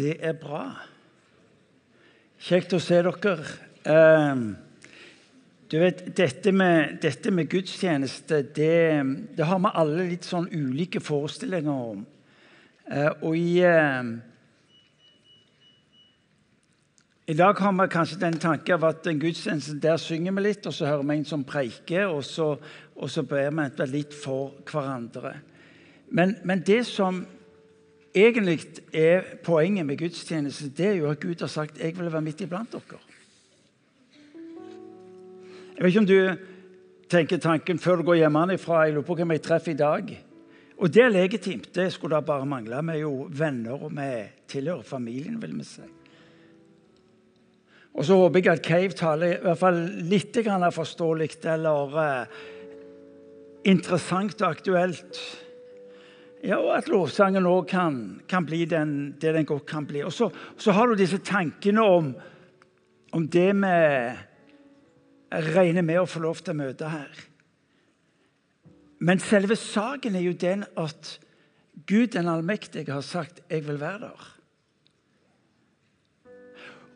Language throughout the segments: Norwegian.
Det er bra. Kjekt å se dere. Eh, du vet, Dette med, dette med gudstjeneste det, det, har vi alle litt sånn ulike forestillinger om. Eh, og i, eh, I dag har vi kanskje den tanken av at en gudstjeneste der synger vi litt, og så hører vi en som preiker, og så, og så ber vi litt for hverandre. Men, men det som egentlig er poenget med gudstjeneste, det er jo at Gud har sagt 'jeg vil være midt iblant dere'. Jeg vet ikke om du tenker tanken før du går hjemmefra jeg lurer på hvem jeg treffer i dag. Og det er legitimt. Det skulle da bare mangle. Vi er jo venner, og vi tilhører familien, vil vi si. Og så håper jeg at Cave taler i hvert fall litt forståelig eller uh, interessant og aktuelt ja, og at lovsangen òg kan, kan, bli den, det den godt kan bli. Og så, så har du disse tankene om, om det vi regner med å få lov til å møte her. Men selve saken er jo den at Gud den allmektige har sagt 'jeg vil være der'.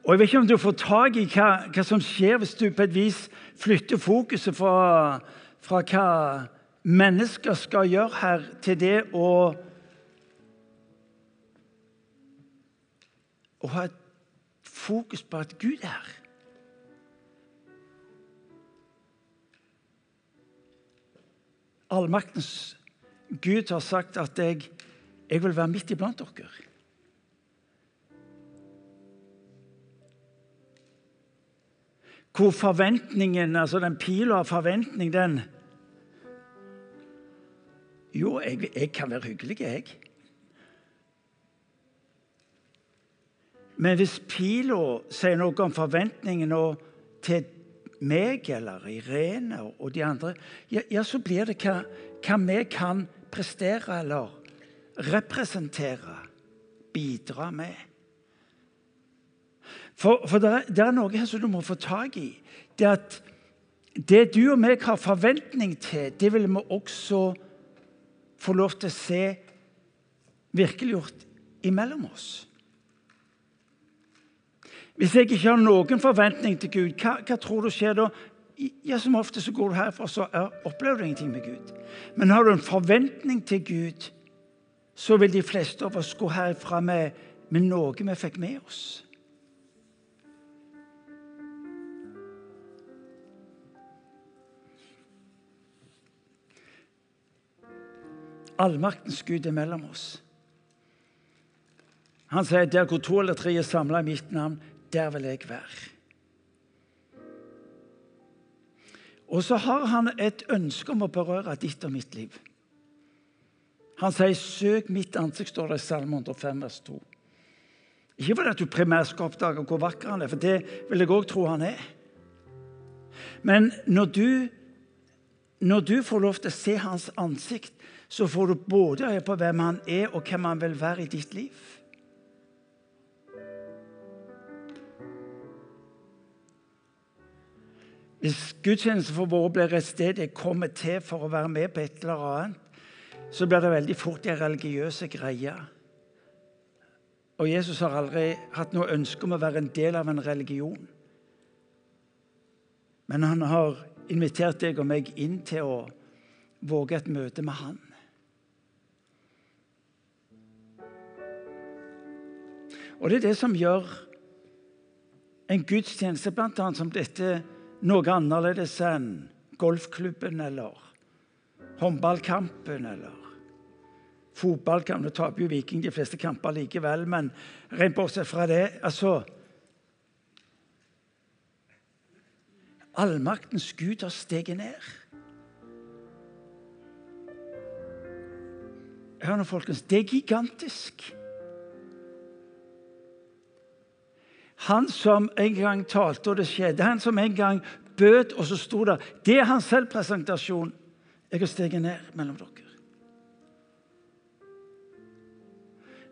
Og Jeg vet ikke om du får tak i hva, hva som skjer hvis du på et vis flytter fokuset fra, fra hva mennesker skal gjøre her, til det å Å ha et fokus på at Gud er her. Allmaktens Gud har sagt at jeg, jeg vil være midt iblant dere. Hvor forventningen, altså den pila av forventning, den jo, jeg, jeg kan være hyggelig, jeg. Men hvis pila sier noe om forventningene til meg eller Irene og de andre, ja, ja så blir det hva, hva, vi kan prestere eller representere, bidra med. For, for det, er, det er noe her som du må få tak i. Det at det du og meg har forventning til, det vil vi også få lov til å se virkeliggjort imellom oss. Hvis jeg ikke har noen forventning til Gud, hva, hva tror du skjer da? Ja, Som ofte så går du herfra så opplever du ingenting med Gud. Men har du en forventning til Gud, så vil de fleste av oss gå herfra med, med noe vi fikk med oss. Allmaktens Gud er mellom oss. Han sier, 'Der hvor to eller tre er samla i mitt navn, der vil jeg være'. Og så har han et ønske om å berøre ditt og mitt liv. Han sier, 'Søk mitt ansikt', står det i Salme 105, vers 2. Ikke fordi at du primært skal oppdage hvor vakker han er, for det vil jeg òg tro han er. Men når du, når du får lov til å se hans ansikt, så får du både øye på hvem han er, og hvem han vil være i ditt liv. Hvis gudstjenesten for våre blir et sted jeg kommer til for å være med på et eller annet, så blir det veldig fort en religiøse greie. Og Jesus har aldri hatt noe ønske om å være en del av en religion. Men han har invitert deg og meg inn til å våge et møte med han. Og det er det som gjør en gudstjeneste blant annet som dette noe annerledes enn golfklubben eller håndballkampen eller fotballkamp. Nå taper jo Viking de fleste kamper likevel, men rent bortsett fra det altså Allmaktens Gud har steget ned. Hør nå, folkens. Det er gigantisk. Han som en gang talte, og det skjedde. Han som en gang bød, og så sto det. Det er hans selvpresentasjon. Jeg har steget ned mellom dere.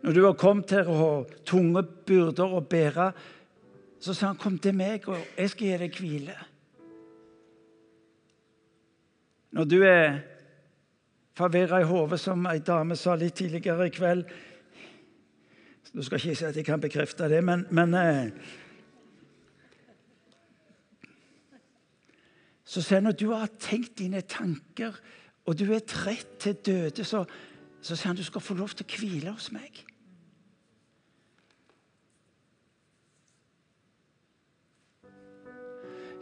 Når du har kommet her og har tunge byrder å bære, så sa han, 'Kom til meg, og jeg skal gi deg hvile'. Når du er forvirra i hodet, som ei dame sa litt tidligere i kveld, Nå skal jeg ikke si at jeg kan bekrefte det, men, men eh, Så sier han når du har tenkt dine tanker, og du er trett til døde, så, så sier han du skal få lov til å hvile hos meg.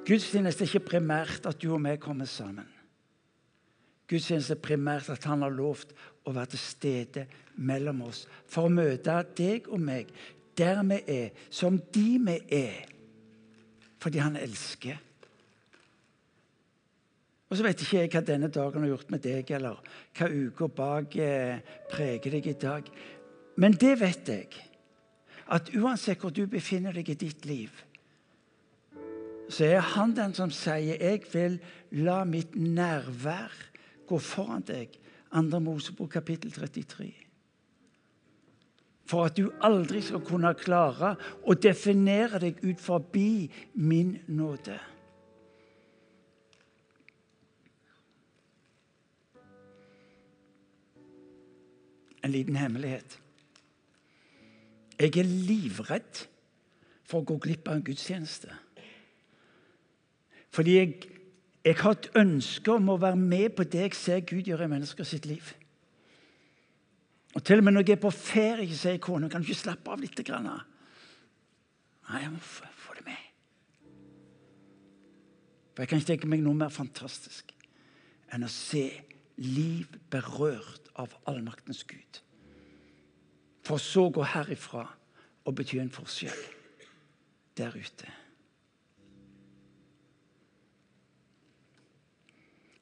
Gudstjeneste er ikke primært at du og vi kommer sammen. Gudstjeneste er primært at han har lovt å være til stede mellom oss for å møte deg og meg der vi er, som de vi er, fordi han elsker. Og så vet ikke jeg hva denne dagen har gjort med deg, eller hva uka bak eh, preger deg i dag. Men det vet jeg, at uansett hvor du befinner deg i ditt liv, så er han den som sier 'Jeg vil la mitt nærvær gå foran deg'. Andre Mosebok kapittel 33. For at du aldri skal kunne klare å definere deg ut forbi min nåde. En liten hemmelighet. Jeg er livredd for å gå glipp av en gudstjeneste. Fordi jeg, jeg har et ønske om å være med på det jeg ser Gud gjøre i mennesker sitt liv. Og Til og med når jeg er på ferie, sier kona kan du ikke slappe av litt. Grann? Nei, jeg må få det med. For Jeg kan ikke tenke meg noe mer fantastisk enn å se liv berørt av allmaktens Gud. For så å gå herifra og bety en forskjell der ute.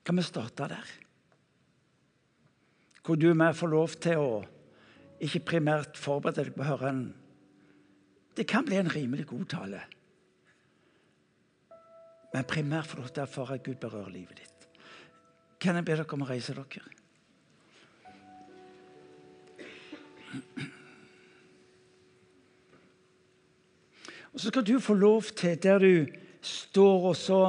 Kan vi starte der? Hvor du og vi får lov til å ikke primært forberede deg på å høre en Det kan bli en rimelig god tale. Men primært får å erfare at Gud berører livet ditt. Kan jeg be dere om å reise dere? Og så skal du få lov til, der du står og så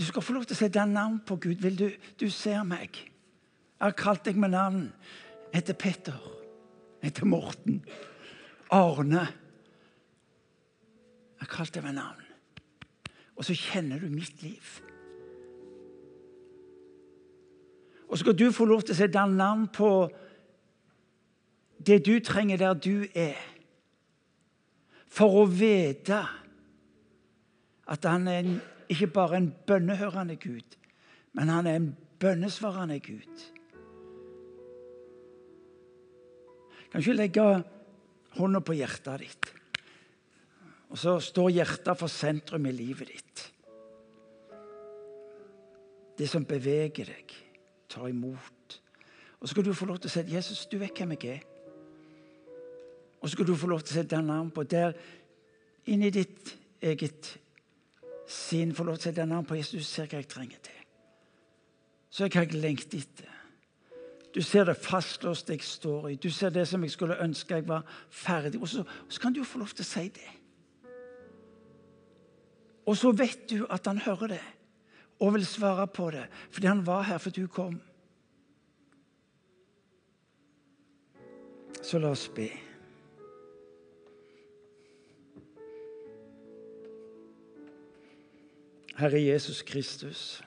du skal få lov til å sette navn på Gud. Vil du, du ser meg. Jeg har kalt deg med navn. Jeg heter Petter. Jeg heter Morten. Arne. Jeg har kalt deg med navn. Og så kjenner du mitt liv. Og så skal du få lov til å sette navn på det du trenger der du er. For å vite at han er en ikke bare en bønnehørende Gud, men han er en bønnesvarende Gud. Kan ikke legge hånda på hjertet ditt. Og så står hjertet for sentrum i livet ditt. Det som beveger deg, tar imot. Og så skal du få lov til å si 'Jesus, du vet hvem jeg er'. Og så skal du få lov til å sette navn på der inni ditt eget sin får lov til å sette navn på Jesus, ser hva jeg trenger til. Så hva jeg lengter etter. Du ser det fastlåste jeg står i. Du ser det som jeg skulle ønske jeg var ferdig. Og så, og så kan du jo få lov til å si det. Og så vet du at han hører det og vil svare på det, fordi han var her for du kom. Så la oss be. Herre Jesus Kristus,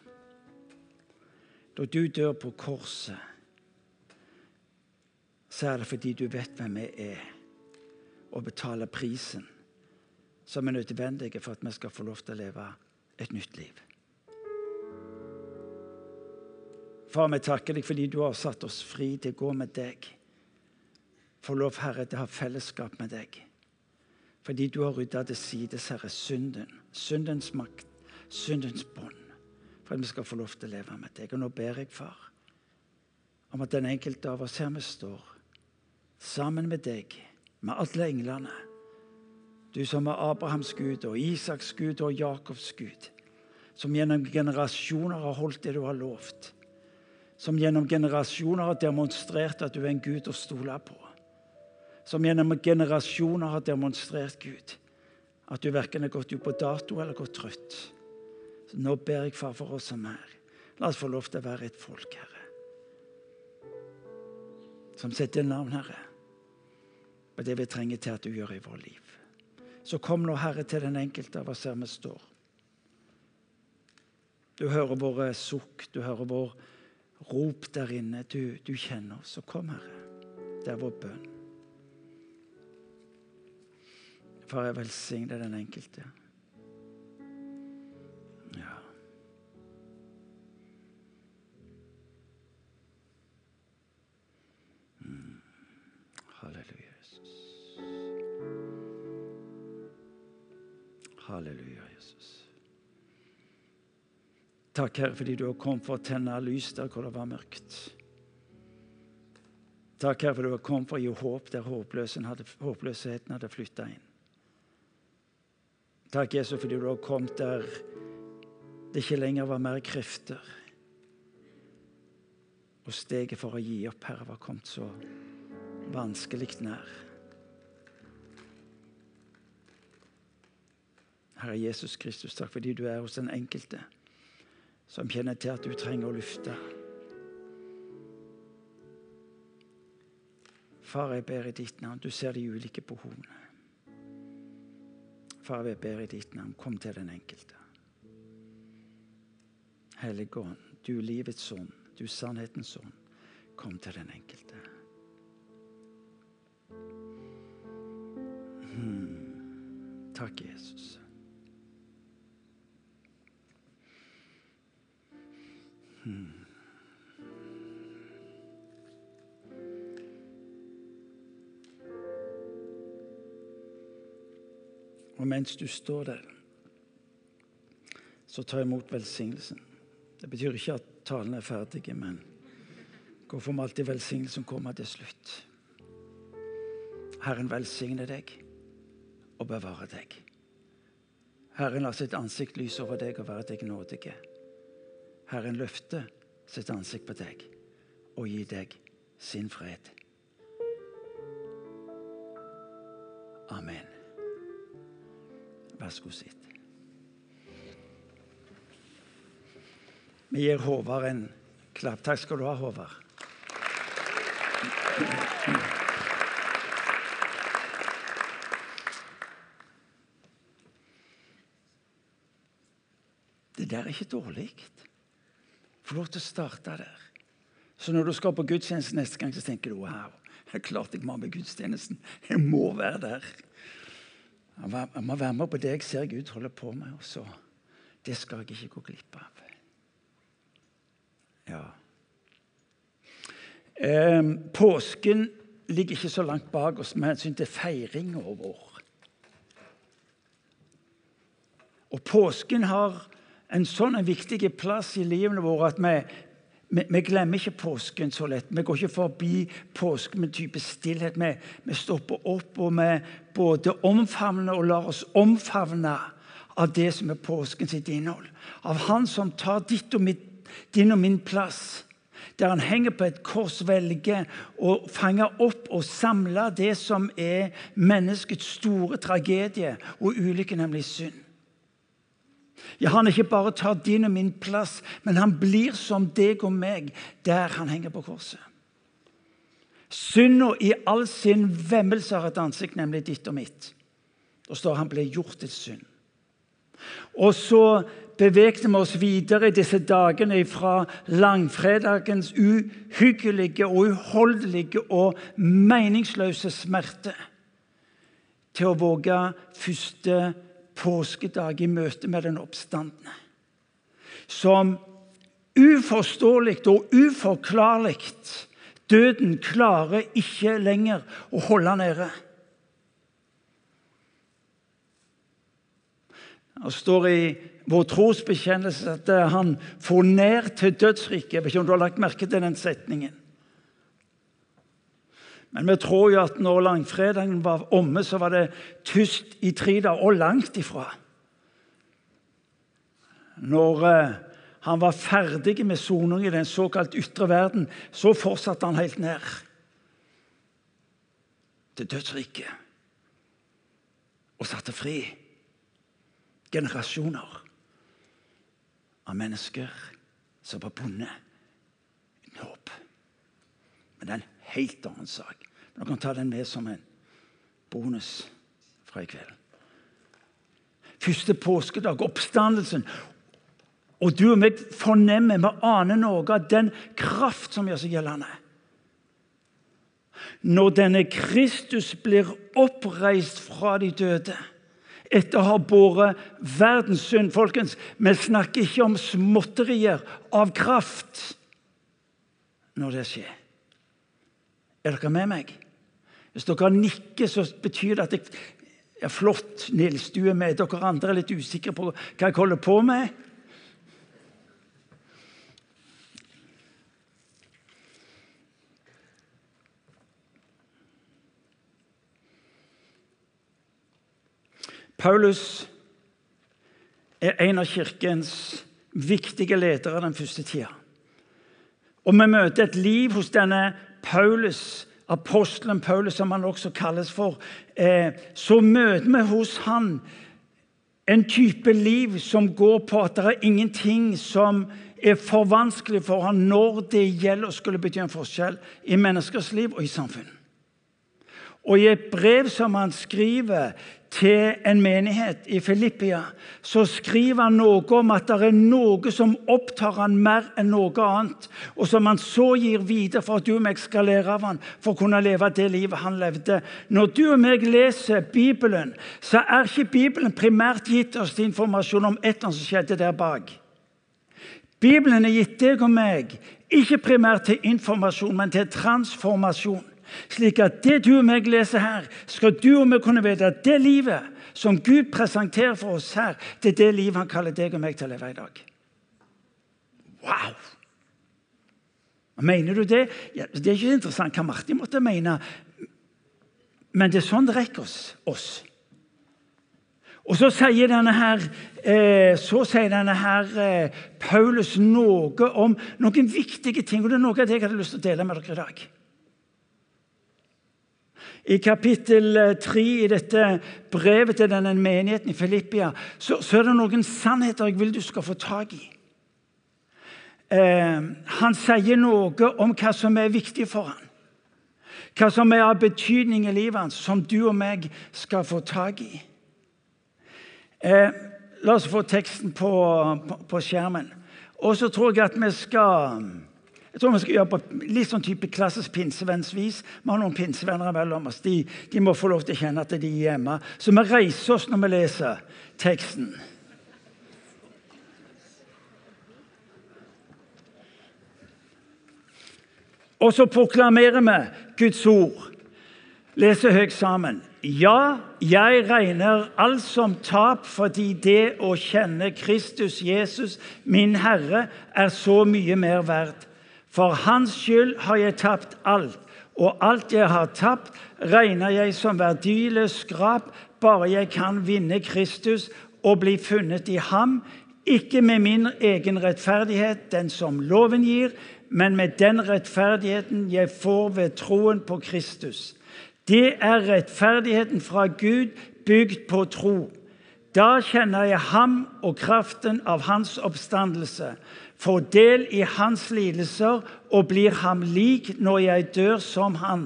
da du dør på korset, så er det fordi du vet hvem vi er, og betaler prisen som er nødvendig for at vi skal få lov til å leve et nytt liv. Far, vi takker deg fordi du har satt oss fri til å gå med deg. Få lov, Herre, til å ha fellesskap med deg. Fordi du har rydda til side, Herre, synden, syndens makt syndens bånd for at vi skal få lov til å leve med deg. Og nå ber jeg, far, om at den enkelte av oss her vi står, sammen med deg, med alle englene, du som er Abrahams Gud og Isaks Gud og Jakobs Gud, som gjennom generasjoner har holdt det du har lovt, som gjennom generasjoner har demonstrert at du er en Gud å stole på, som gjennom generasjoner har demonstrert, Gud, at du verken er gått ut på dato eller gått trøtt. Nå ber jeg, far, for oss som er. La oss få lov til å være et folk, Herre, som setter navn, Herre og det vi trenger til at du gjør i vårt liv. Så kom nå, Herre, til den enkelte av oss her vi står. Du hører våre sukk, du hører vår rop der inne. Du, du kjenner oss. Så kom, Herre. Det er vår bønn. Far, jeg velsigner den enkelte. Jesus. Halleluja, Jesus. Takk, Herre, fordi du har kommet for å tenne lys der hvor det var mørkt. Takk, Herre, for du har kommet for å gi håp der hadde, håpløsheten hadde flytta inn. Takk, Jesus, fordi du har kommet der det ikke lenger var mer krefter. Og steget for å gi opp, Herre, var kommet så vanskelig nær. Herre Jesus Kristus, takk fordi du er hos den enkelte som kjenner til at du trenger å lufte. Far, jeg ber i ditt navn. Du ser de ulike behovene. Far, jeg ber i ditt navn. Kom til den enkelte. Hellige Ånd, du livets ånd, du sannhetens ånd. Kom til den enkelte. Takk, Jesus. Hmm. Og mens du står der, så ta imot velsignelsen. Det betyr ikke at talen er ferdig, men hvorfor må alltid velsignelsen komme til slutt? Herren velsigne deg og bevare deg. Herren lar sitt ansikt lyse over deg og være deg nådige. Herren løfter sitt ansikt på deg og gir deg sin fred. Amen. Vær så god, sitt. Vi gir Håvard en klapp. Takk skal du ha, Håvard. Der er ikke dårlig. Få lov til å starte der. Så når du skal på gudstjenesten neste gang, så tenker du wow, det er klart jeg må med gudstjenesten. Jeg må være der. Jeg må være med på det jeg ser Gud holder på med. Også. Det skal jeg ikke gå glipp av. Ja. Eh, påsken ligger ikke så langt bak oss med hensyn til feiringa vår. Og påsken har en sånn en viktig plass i livene våre at vi, vi, vi, glemmer ikke påsken så lett. Vi går ikke forbi påsken med type stillhet. Vi, vi stopper opp og vi både omfavner og lar oss omfavne av det som er påsken sitt innhold. Av Han som tar ditt og mitt, din og min plass. Der han henger på et kors, velger å fange opp og samle det som er menneskets store tragedie og ulykke, nemlig synd. Ja, Han ikke bare tar din og min plass, men han blir som deg og meg der han henger på korset. Synda i all sin vemmelse har et ansikt, nemlig ditt og mitt. Da står han ble gjort til synd. Og så bevegde vi oss videre i disse dagene fra langfredagens uhyggelige og uholdelige og meningsløse smerte til å våge første påskedag i møte med den oppstandende. Som uforståelig og uforklarlig Døden klarer ikke lenger å holde nede. Det står i vår trosbekjennelse at han får ned til dødsriket. Jeg vet ikke om du har lagt merke til den setningen. Men vi tror jo at når langfredagen var omme, så var det tyst i tre dager, og langt ifra. Når eh, han var ferdig med soning i den såkalt ytre verden, så fortsatte han helt ned til dødsriket og satte fri generasjoner av mennesker som var bundet uten håp. Men det er en helt annen sak. Men dere kan ta den med som en bonus fra i kveld. Første påskedag, oppstandelsen. Og du og meg fornemmer, vi aner noe av den kraft som gjør seg gjeldende. Når denne Kristus blir oppreist fra de døde etter å ha båret verdens synd Folkens, vi snakker ikke om småtterier av kraft når det skjer. Er dere med meg? Hvis dere nikker, så betyr det at jeg ja, Flott, Nils, du er med. Dere andre er litt usikre på hva jeg holder på med. Paulus er en av kirkens viktige ledere den første tida. Og vi møter et liv hos denne Paulus, apostelen Paulus, som han også kalles for. Eh, så møter vi hos han en type liv som går på at det er ingenting som er for vanskelig for han når det gjelder å skulle bety en forskjell i menneskers liv og i samfunn. Og i et brev som han skriver til en menighet i Filippia, så skriver han noe om at det er noe som opptar han mer enn noe annet, og som han så gir videre for at du og meg skal lære av han, for å kunne leve det livet han levde. Når du og meg leser Bibelen, så er ikke Bibelen primært gitt oss til informasjon om et eller annet som skjedde der bak. Bibelen er gitt deg og meg, ikke primært til informasjon, men til transformasjon. Slik at det du og meg leser her, skal du og meg kunne vite at det livet som Gud presenterer for oss her, det er det livet han kaller deg og meg til å leve i dag. Wow! Mener du det? Ja, det er ikke interessant hva Martin måtte mene, men det er sånn det rekker oss. oss. Og så sier denne her, eh, sier denne her eh, Paulus noe om noen viktige ting. og Det er noe av det jeg hadde lyst til å dele med dere i dag. I kapittel 3 eh, i dette brevet til denne menigheten i Filippia så, så er det noen sannheter jeg vil du skal få tak i. Eh, han sier noe om hva som er viktig for ham. Hva som er av betydning i livet hans, som du og meg skal få tak i. Eh, la oss få teksten på, på, på skjermen. Og så tror jeg at vi skal jeg tror vi skal gjøre på litt sånn type klassisk pinsevennsvis. Vi har noen pinsevenner mellom oss. De, de, må få lov til å kjenne at de er hjemme. Så vi reiser oss når vi leser teksten. Og så proklamerer vi Guds ord. Leser høyt sammen. Ja, jeg regner alt som tap fordi det å kjenne Kristus Jesus, min Herre, er så mye mer verdt. For hans skyld har jeg tapt alt, og alt jeg har tapt, regner jeg som verdiløs skrap, bare jeg kan vinne Kristus og bli funnet i ham, ikke med min egen rettferdighet, den som loven gir, men med den rettferdigheten jeg får ved troen på Kristus. Det er rettferdigheten fra Gud bygd på tro. Da kjenner jeg ham og kraften av hans oppstandelse får del i hans lidelser og blir ham lik når jeg dør som han.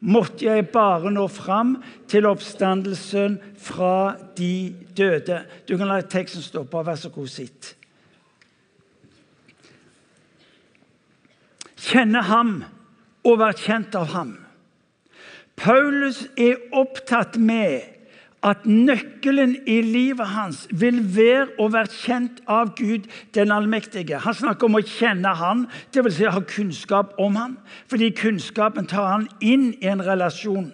Måtte jeg bare nå fram til oppstandelsen fra de døde. Du kan la teksten stå på. Vær så god, sitt. Kjenne ham og være kjent av ham. Paulus er opptatt med at nøkkelen i livet hans vil være å være kjent av Gud den allmektige. Han snakker om å kjenne Han, dvs. Si ha kunnskap om Han. Fordi kunnskapen tar han inn i en relasjon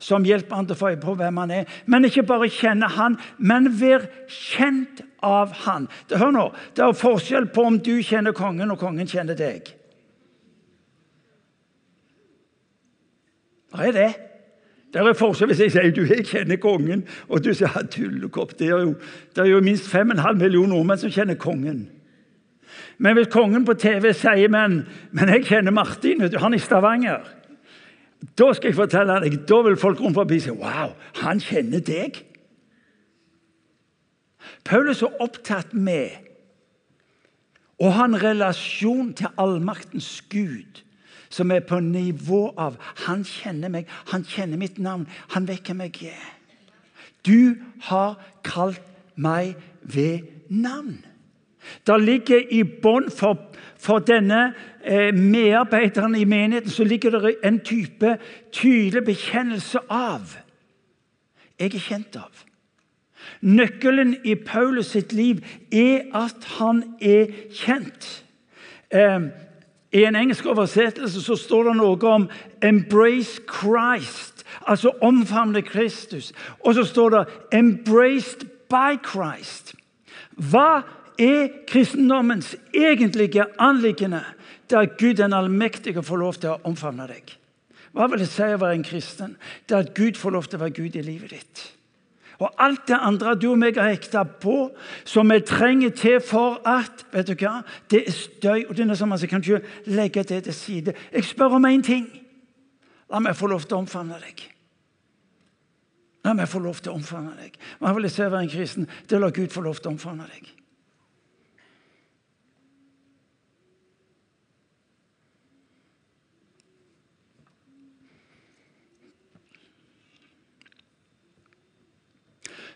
som hjelper han til å få øye på hvem han er. Men ikke bare kjenne Han, men være kjent av Han. Hør nå, det er forskjell på om du kjenner kongen, og kongen kjenner deg. Hva er det? Det er forskjell hvis jeg sier du jeg kjenner kongen, og du sier tullekopp. Det er jo, det er jo minst 5,5 millioner nordmenn som kjenner kongen. Men hvis kongen på TV sier men, men jeg kjenner Martin, du, han i Stavanger Da skal jeg fortelle deg, da vil folk rundt forbi si wow, han kjenner deg. Paulus er opptatt med å ha en relasjon til allmaktens Gud som er på nivå av Han kjenner meg, han kjenner mitt navn, han vet hvem jeg er. Du har kalt meg ved navn. Det ligger i bånn for, for, denne eh, medarbeideren i menigheten så ligger det en type tydelig bekjennelse av Jeg er kjent av. Nøkkelen i Paulus sitt liv er at han er kjent. Eh, I en engelsk oversettelse så står det noe om 'embrace Christ', altså omfavne Kristus. Og så står det 'embraced by Christ'. Hva er kristendommens egentlige anliggende? Er at Gud den allmektige får lov til å omfavne deg. Hva vil det si å være en kristen? Det er at Gud får lov til å være Gud i livet ditt. Og alt det andre du og meg har hekta på, som vi trenger til for at vet du hva, Det er støy. og det er sånn, at Jeg kan ikke legge det til side. Jeg spør om én ting. La meg få lov til å omfavne deg. La meg få lov til å omfavne deg. Hva vil jeg se være en kristen? Det la Gud få lov til å omfavne deg.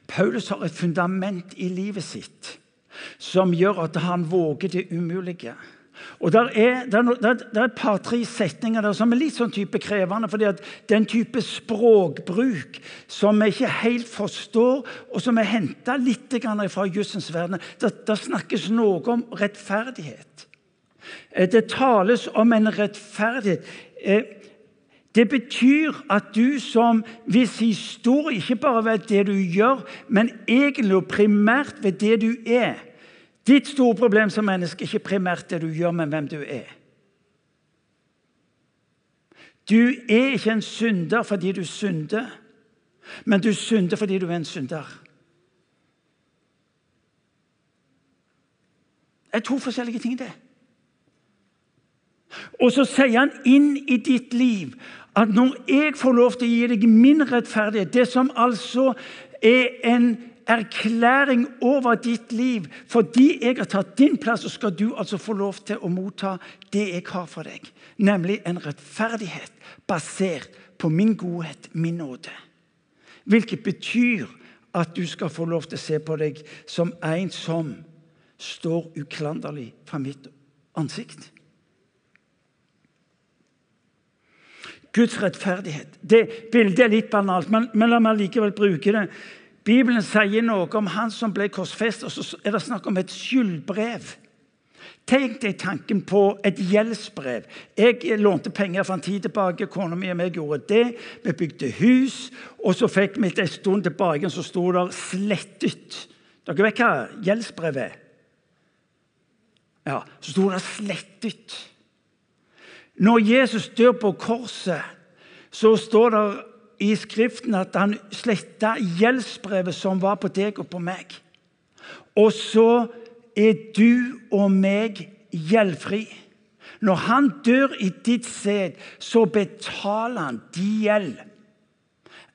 Paulus har et fundament i livet sitt som gjør at han våger det umulige. Og der er, der, der, der er et par-tre setninger der som er litt sånn type krevende. fordi at Den type språkbruk som vi ikke helt forstår, og som er henta litt fra jussens verden, der, snakkes noe om rettferdighet. Eh, det tales om en rettferdighet. Det betyr at du som hvis historie ikke bare ved det du gjør, men egentlig og primært ved det du er Ditt store problem som menneske er ikke primært det du gjør, men hvem du er. Du er ikke en synder fordi du synder, men du synder fordi du er en synder. Det er to forskjellige ting, det. Og så sier han inn i ditt liv at når jeg får lov til å gi deg min rettferdighet, det som altså er en erklæring over ditt liv fordi jeg har tatt din plass, så skal du altså få lov til å motta det jeg har for deg. Nemlig en rettferdighet basert på min godhet, min nåde. Hvilket betyr at du skal få lov til å se på deg som en som står uklanderlig fra mitt ansikt. Guds rettferdighet. Det bildet er litt banalt, men, men la meg likevel bruke det. Bibelen sier noe om han som ble korsfestet, og så er det snakk om et skyldbrev. Tenk deg tanken på et gjeldsbrev. Jeg lånte penger for en tid tilbake. Kona mi og jeg gjorde det. Vi bygde hus, og så fikk vi en stund tilbake, så sto det 'slettet'. Dere vet hva gjeldsbrevet er? Ja, Så sto det 'slettet'. Når Jesus dør på korset, så står det i Skriften at han sletta gjeldsbrevet som var på deg og på meg. Og så er du og meg gjeldfri. Når han dør i ditt sted, så betaler han din gjeld.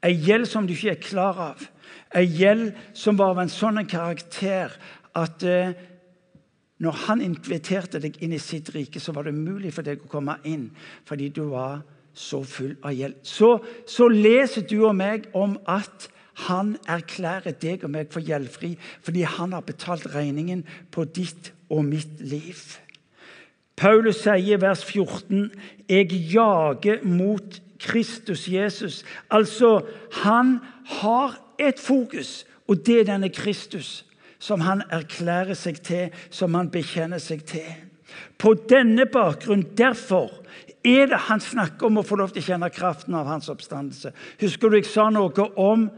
En gjeld som du ikke er klar av. En gjeld som var av en sånn karakter at eh, når han inviterte deg inn i sitt rike, så var det mulig for deg å komme inn fordi du var så full av gjeld. Så, så leser du og meg om at han erklærer deg og meg for gjeldfri fordi han har betalt regningen på ditt og mitt liv. Paulus sier i vers 14.: Jeg jager mot Kristus Jesus. Altså, han har et fokus, og det er denne Kristus som han erklærer seg til, som han bekjenner seg til. På denne bakgrunn, derfor, er det han snakker om å få lov til å kjenne kraften av hans oppstandelse. Husker du jeg sa noe om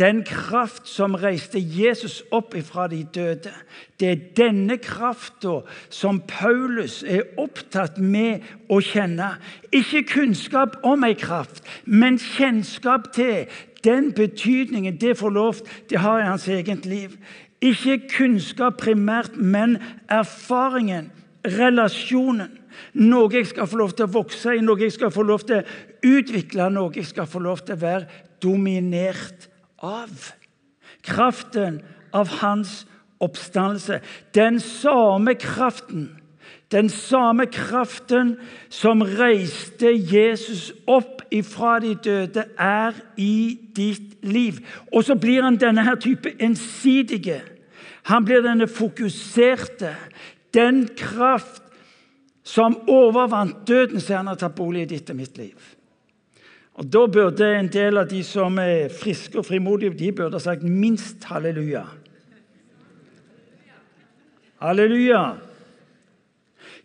den kraft som reiste Jesus opp ifra de døde? Det er denne krafta som Paulus er opptatt med å kjenne. Ikke kunnskap om ei kraft, men kjennskap til den betydningen det får lov til å ha i hans eget liv. Ikke kunnskap primært, men erfaringen, relasjonen. Noe jeg skal få lov til å vokse i, noe jeg skal få lov til å utvikle, noe jeg skal få lov til å være dominert av. Kraften av hans oppstandelse. Den samme kraften Den samme kraften som reiste Jesus opp ifra de døde, er i ditt liv. Og så blir han denne her type ensidige. Han blir denne fokuserte. Den kraft som overvant døden, så han har tatt bolig i ditt og mitt liv. Og Da burde en del av de som er friske og frimodige, de burde ha sagt minst halleluja. Halleluja.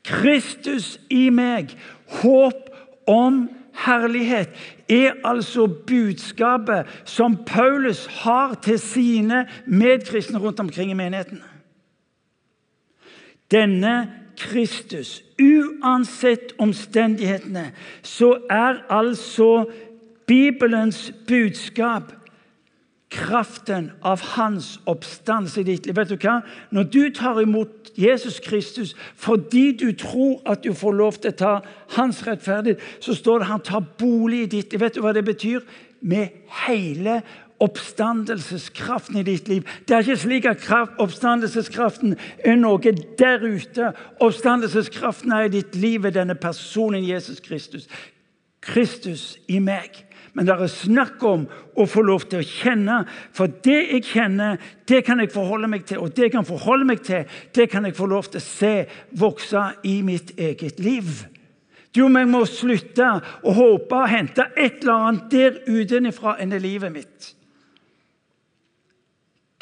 Kristus i meg, håp om herlighet, er altså budskapet som Paulus har til sine medkristne rundt omkring i menigheten. Denne Kristus, uansett omstendighetene, så er altså Bibelens budskap kraften av hans oppstandelse i ditt liv. Vet du hva? Når du tar imot Jesus Kristus fordi du tror at du får lov til å ta hans rettferdighet, så står det han tar bolig i ditt liv. Vet du hva det betyr? Med hele oppstandelseskraften i ditt liv. Det er ikke slik at kraft, oppstandelseskraften er noe der ute. Oppstandelseskraften er i ditt liv ved denne personen Jesus Kristus. Kristus i meg. Men det er snakk om å få lov til å kjenne. For det jeg kjenner, det kan jeg forholde meg til. Og det jeg kan forholde meg til, det kan jeg få lov til å se vokse i mitt eget liv. Jo, men jeg må slutte å håpe å hente et eller annet der utenfra enn det livet mitt.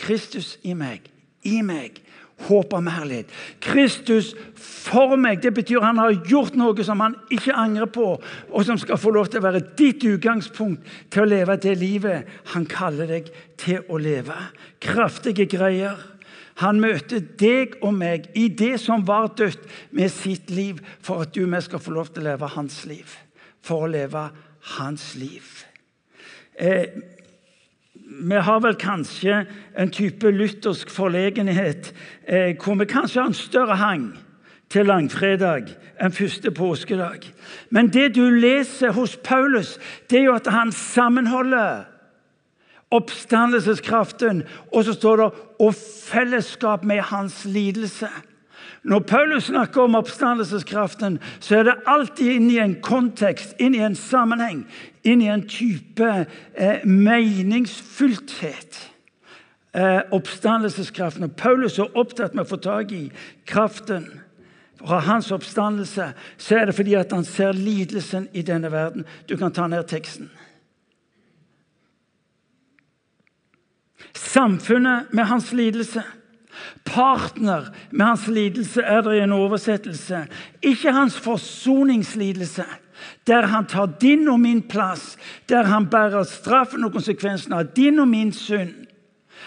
Kristus i meg, i meg, håp om herlighet. Kristus for meg. Det betyr han har gjort noe som han ikke angrer på, og som skal få lov til å være ditt utgangspunkt til å leve det livet han kaller deg til å leve. Kraftige greier. Han møter deg og meg i det som var dødt, med sitt liv, for at du og jeg skal få lov til å leve hans liv. For å leve hans liv. Eh, vi har vel kanskje en type luthersk forlegenhet eh, hvor vi kanskje har en større hang til langfredag enn første påskedag. Men det du leser hos Paulus, det er jo at han sammenholder oppstandelseskraften, og så står det 'og fellesskap med hans lidelse'. Når Paulus snakker om oppstandelseskraften, så er det alltid inn i en kontekst, inn i en sammenheng, inn i en type eh, meningsfullthet. Eh, oppstandelseskraften. Og Paulus er opptatt med å få tak i kraften fra hans oppstandelse, så er det fordi at han ser lidelsen i denne verden. Du kan ta ned teksten. Samfunnet med hans lidelse Partner med hans lidelse er det i en oversettelse. Ikke hans forsoningslidelse, der han tar din og min plass, der han bærer straffen og konsekvensen av din og min synd.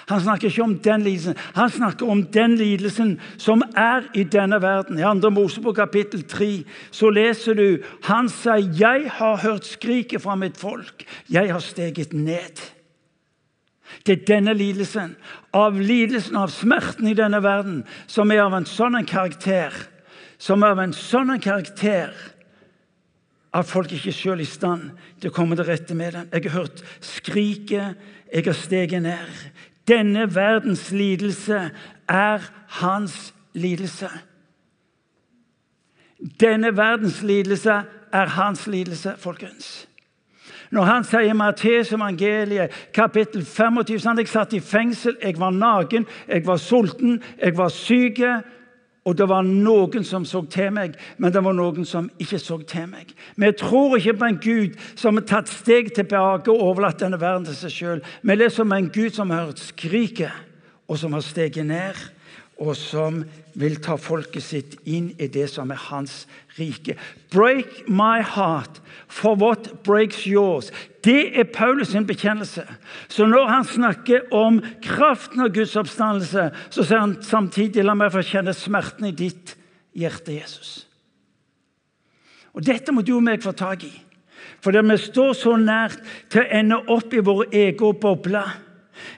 Han snakker ikke om den lidelsen, han snakker om den lidelsen som er i denne verden. I 2. Mosebok kapittel 3 så leser du han sier, 'Jeg har hørt skriket fra mitt folk. Jeg har steget ned.' Det er denne lidelsen, av lidelsen av smerten i denne verden, som er av en sånn karakter Som er av en sånn karakter at folk ikke sjøl er i stand til å komme til rette med den. Jeg har hørt skriket, jeg har steget ned. Denne verdens lidelse er hans lidelse. Denne verdens lidelse er hans lidelse, folkens. Når han sier i Mattes evangeliet kapittel 25 sånn, Jeg satt i fengsel, jeg var naken, jeg var sulten, jeg var syk. Og det var noen som så til meg, men det var noen som ikke så til meg. Vi tror ikke på en Gud som har tatt steg tilbake og overlatt denne verden til seg sjøl. Vi leser om en Gud som har hørt skriket, og som har steget ned og som vil ta folket sitt inn i det som er hans rike. Break my heart, for what breaks yours? Det er Paulus' sin bekjennelse. Så når han snakker om kraften av Guds oppstandelse, så sier han samtidig la meg få kjenne smerten i ditt hjerte, Jesus. Og Dette må du og meg få tak i. For vi står så nært til å ende opp i vår egen boble.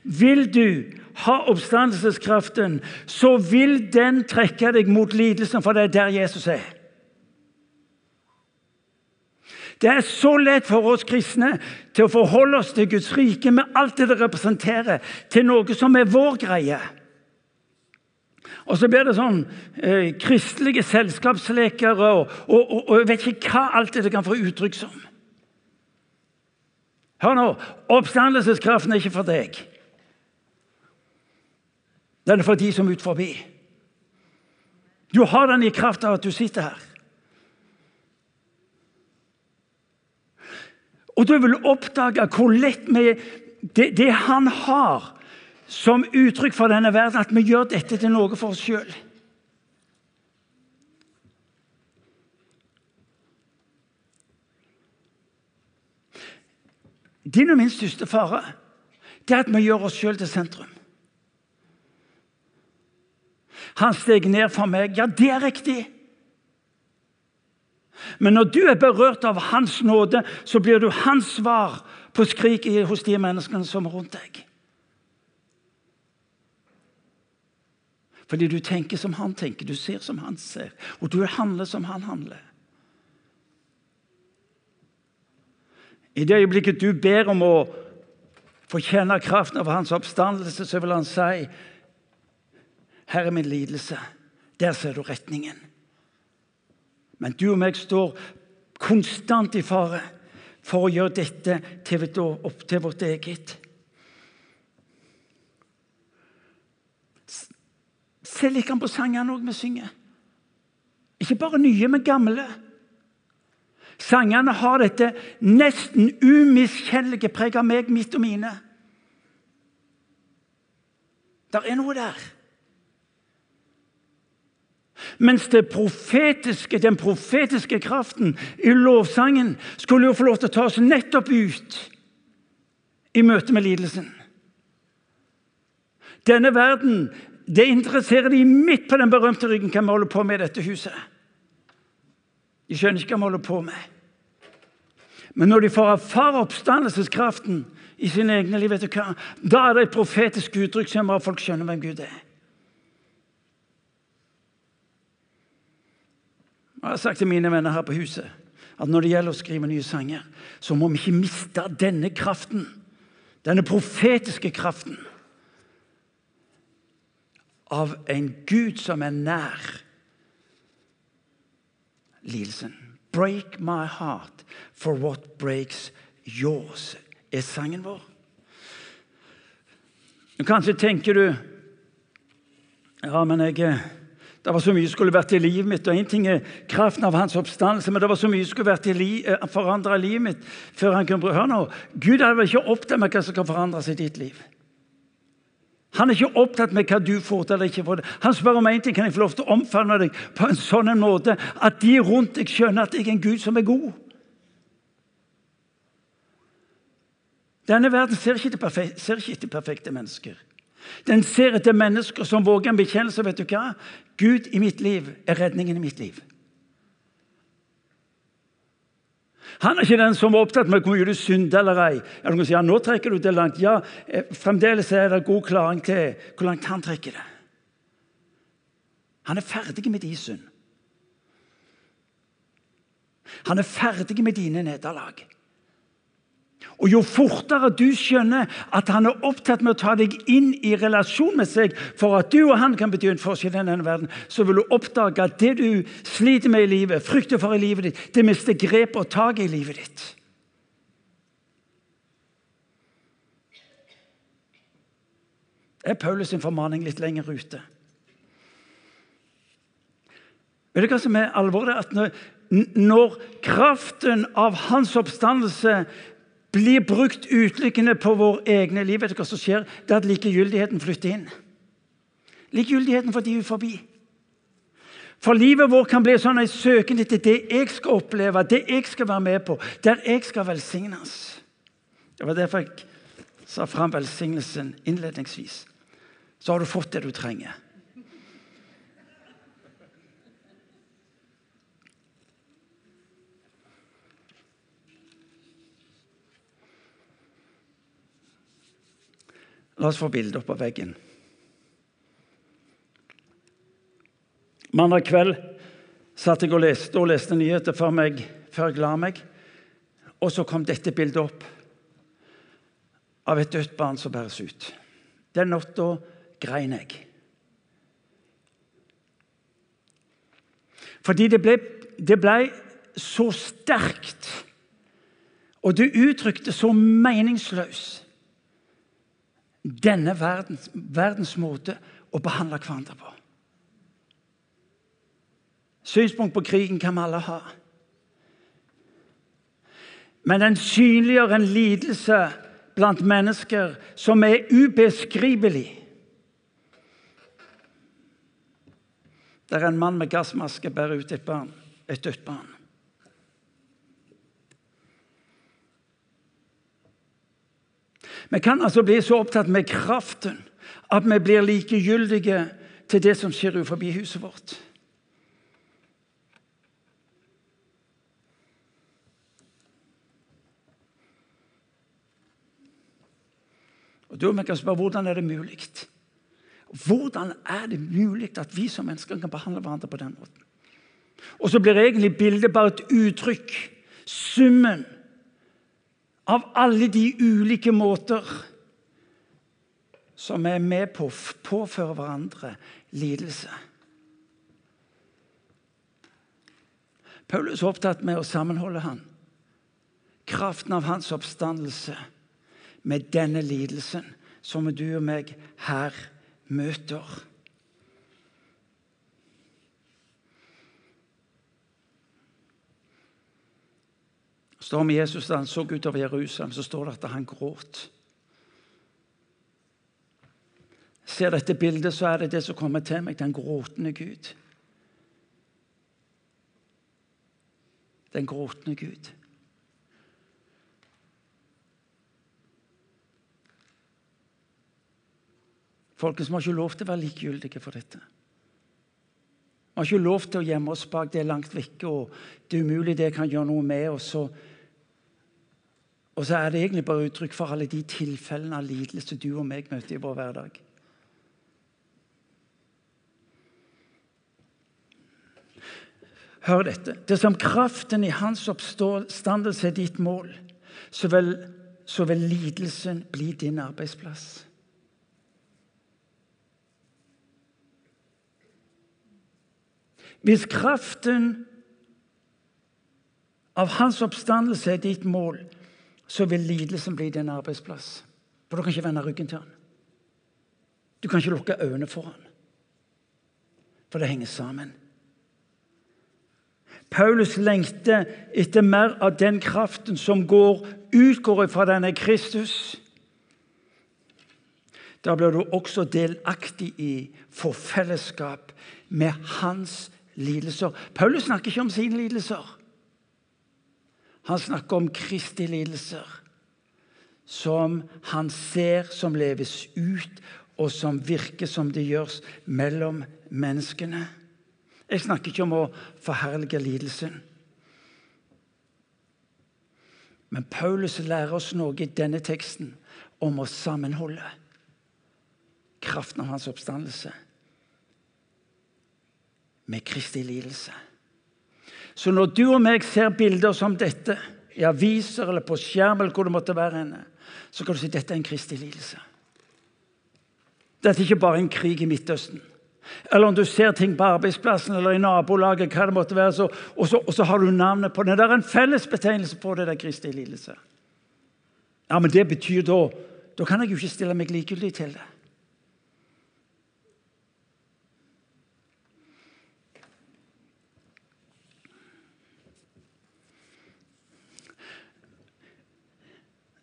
Vil du ha oppstandelseskraften, så vil den trekke deg mot lidelsen, for det er der Jesus er. Det er så lett for oss kristne til å forholde oss til Guds rike med alt det det representerer, til noe som er vår greie. Og så blir det sånn eh, kristelige selskapsleker og, og, og, og, jeg vet ikke hva alt det kan få uttrykk som. Hør nå oppstandelseskraften er ikke for deg. Den er for de som er ut forbi. Du har den i kraft av at du sitter her. Og du vil oppdage hvor lett vi det, det han har som uttrykk for denne verden, at vi gjør dette til noe for oss sjøl. Din og min største fare det er at vi gjør oss sjøl til sentrum. Han steg ned for meg. Ja, det er riktig. Men når du er berørt av Hans nåde, så blir du hans svar på skriket hos de menneskene som er rundt deg. Fordi du tenker som han tenker, du ser som han ser, og du handler som han handler. I det øyeblikket du ber om å få kjenne kraften av hans oppstandelse, så vil han si, 'Her er min lidelse.' Der ser du retningen. Men du og meg står konstant i fare for å gjøre dette til, opp til vårt eget. Se litt på sangene vi synger. Ikke bare nye, men gamle. Sangene har dette nesten umiskjennelige preget av meg, mitt og mine. Der er noe der. Mens profetiske, den profetiske kraften i lovsangen skulle jo få lov til å ta oss nettopp ut i møte med lidelsen. Denne verden det interesserer de midt på den berømte ryggen hva vi holder på med i dette huset. De skjønner ikke hva vi holder på med. Men når de får erfare oppstandelseskraften i sine egne liv, vet du hva? da er det et profetisk uttrykk som gjør at folk skjønner hvem Gud er. Jeg har sagt til mine venner her på huset at når det gjelder å skrive nye sanger, så må vi ikke miste denne kraften. Denne profetiske kraften av en Gud som er nær lidelsen. Break my heart for what breaks yours, er sangen vår. Kanskje tenker du Ja, men jeg det var så mye som skulle vært i livet mitt. og en ting er kraften av hans oppstandelse, men det var så mye som skulle vært li, eh, forandra livet mitt før han kunne Hør nå, Gud er vel ikke opptatt med hva som kan forandre seg i ditt liv. Han er ikke opptatt med hva du får til eller ikke får til. Han spør om én ting. Kan jeg få lov til å omfavne deg på en sånn måte at de rundt deg skjønner at jeg er en Gud som er god? Denne verden ser ikke etter perfekte, perfekte mennesker. Den ser etter mennesker som våger en bekjennelse. Vet du hva? Gud i mitt liv er redningen i mitt liv. Han er ikke den som er opptatt med hvor mye du synder eller ei. Ja, si, ja, nå trekker du det langt. Ja, eh, Fremdeles er det god klaring til hvor langt han trekker det. Han er ferdig med din synd. Han er ferdig med dine nederlag. Og Jo fortere du skjønner at han er opptatt med å ta deg inn i relasjon med seg for at du og han kan bety en forskjell i denne verden, så vil du oppdage at det du sliter med i livet, frykter for i livet ditt, det mister grepet og taket i livet ditt. Det er Paulus' formaning litt lenger ute. Vet du hva som er alvoret? At når, når kraften av hans oppstandelse blir brukt utelukkende på vår egne liv, vet du hva som skjer? Det er at likegyldigheten flytter inn. Likegyldigheten for de er forbi. For livet vårt kan bli sånn en søken etter det jeg skal oppleve, det jeg skal være med på, der jeg skal velsignes. Det var derfor jeg sa fram velsignelsen innledningsvis. Så har du fått det du trenger. La oss få bildet opp av veggen. Mandag kveld satt jeg og leste og leste nyheter før, meg, før jeg la meg. Og så kom dette bildet opp av et dødt barn som bæres ut. Den natta grein jeg. Fordi det ble, det ble så sterkt, og det uttrykte så meningsløst denne verdens, verdens måte å behandle hverandre på. Synspunkt på krigen kan vi alle ha. Men den synliggjør en lidelse blant mennesker som er ubeskrivelig. Der en mann med gassmaske bærer ut et barn, et dødt barn. Vi kan altså bli så opptatt med kraften at vi blir likegyldige til det som skjer utenfor huset vårt. Og da må jeg spørre, Hvordan er det mulig? Hvordan er det mulig at vi som mennesker kan behandle hverandre på den måten? Og så blir egentlig bildet bare et uttrykk. Summen av alle de ulike måter som er med på å påføre hverandre lidelse. Paulus er opptatt med å sammenholde han. Kraften av hans oppstandelse med denne lidelsen som du og meg her møter. Står om Jesus da han så utover Jerusalem, så står det at han gråt. Ser dette bildet, så er det det som kommer til meg, den gråtende Gud. Den gråtende Gud. Folkens, vi har ikke lov til å være likegyldige for dette. Vi har ikke lov til å gjemme oss bak det langt vekke, og det er umulig det kan gjøre noe med. Og og så er det egentlig bare uttrykk for alle de tilfellene av lidelse du og meg møter i vår hverdag. Hør dette. Det som kraften i hans oppstandelse er ditt mål, så vil, så vil lidelsen bli din arbeidsplass. Hvis kraften av hans oppstandelse er ditt mål, så vil lidelsen bli din arbeidsplass. For du kan ikke vende ryggen til han. Du kan ikke lukke øynene for han. For det henger sammen. Paulus lengter etter mer av den kraften som går, utgår fra denne Kristus. Da blir du også delaktig i for fellesskap med hans lidelser. Paulus snakker ikke om sine lidelser. Han snakker om Kristi lidelser, som han ser som leves ut, og som virker som det gjøres mellom menneskene. Jeg snakker ikke om å forherlige lidelsen. Men Paulus lærer oss noe i denne teksten om å sammenholde kraften av hans oppstandelse med Kristi lidelse. Så når du og meg ser bilder som dette i aviser eller på skjerm, eller hvor det måtte være henne, så kan du si at dette er en kristig lidelse. Dette er ikke bare en krig i Midtøsten. Eller om du ser ting på arbeidsplassen eller i nabolaget, hva det måtte være, så, og, så, og, så, har du navnet på det. Det er en fellesbetegnelse på det, det er kristig lidelse. Ja, men det betyr da Da kan jeg jo ikke stille meg likegyldig til det.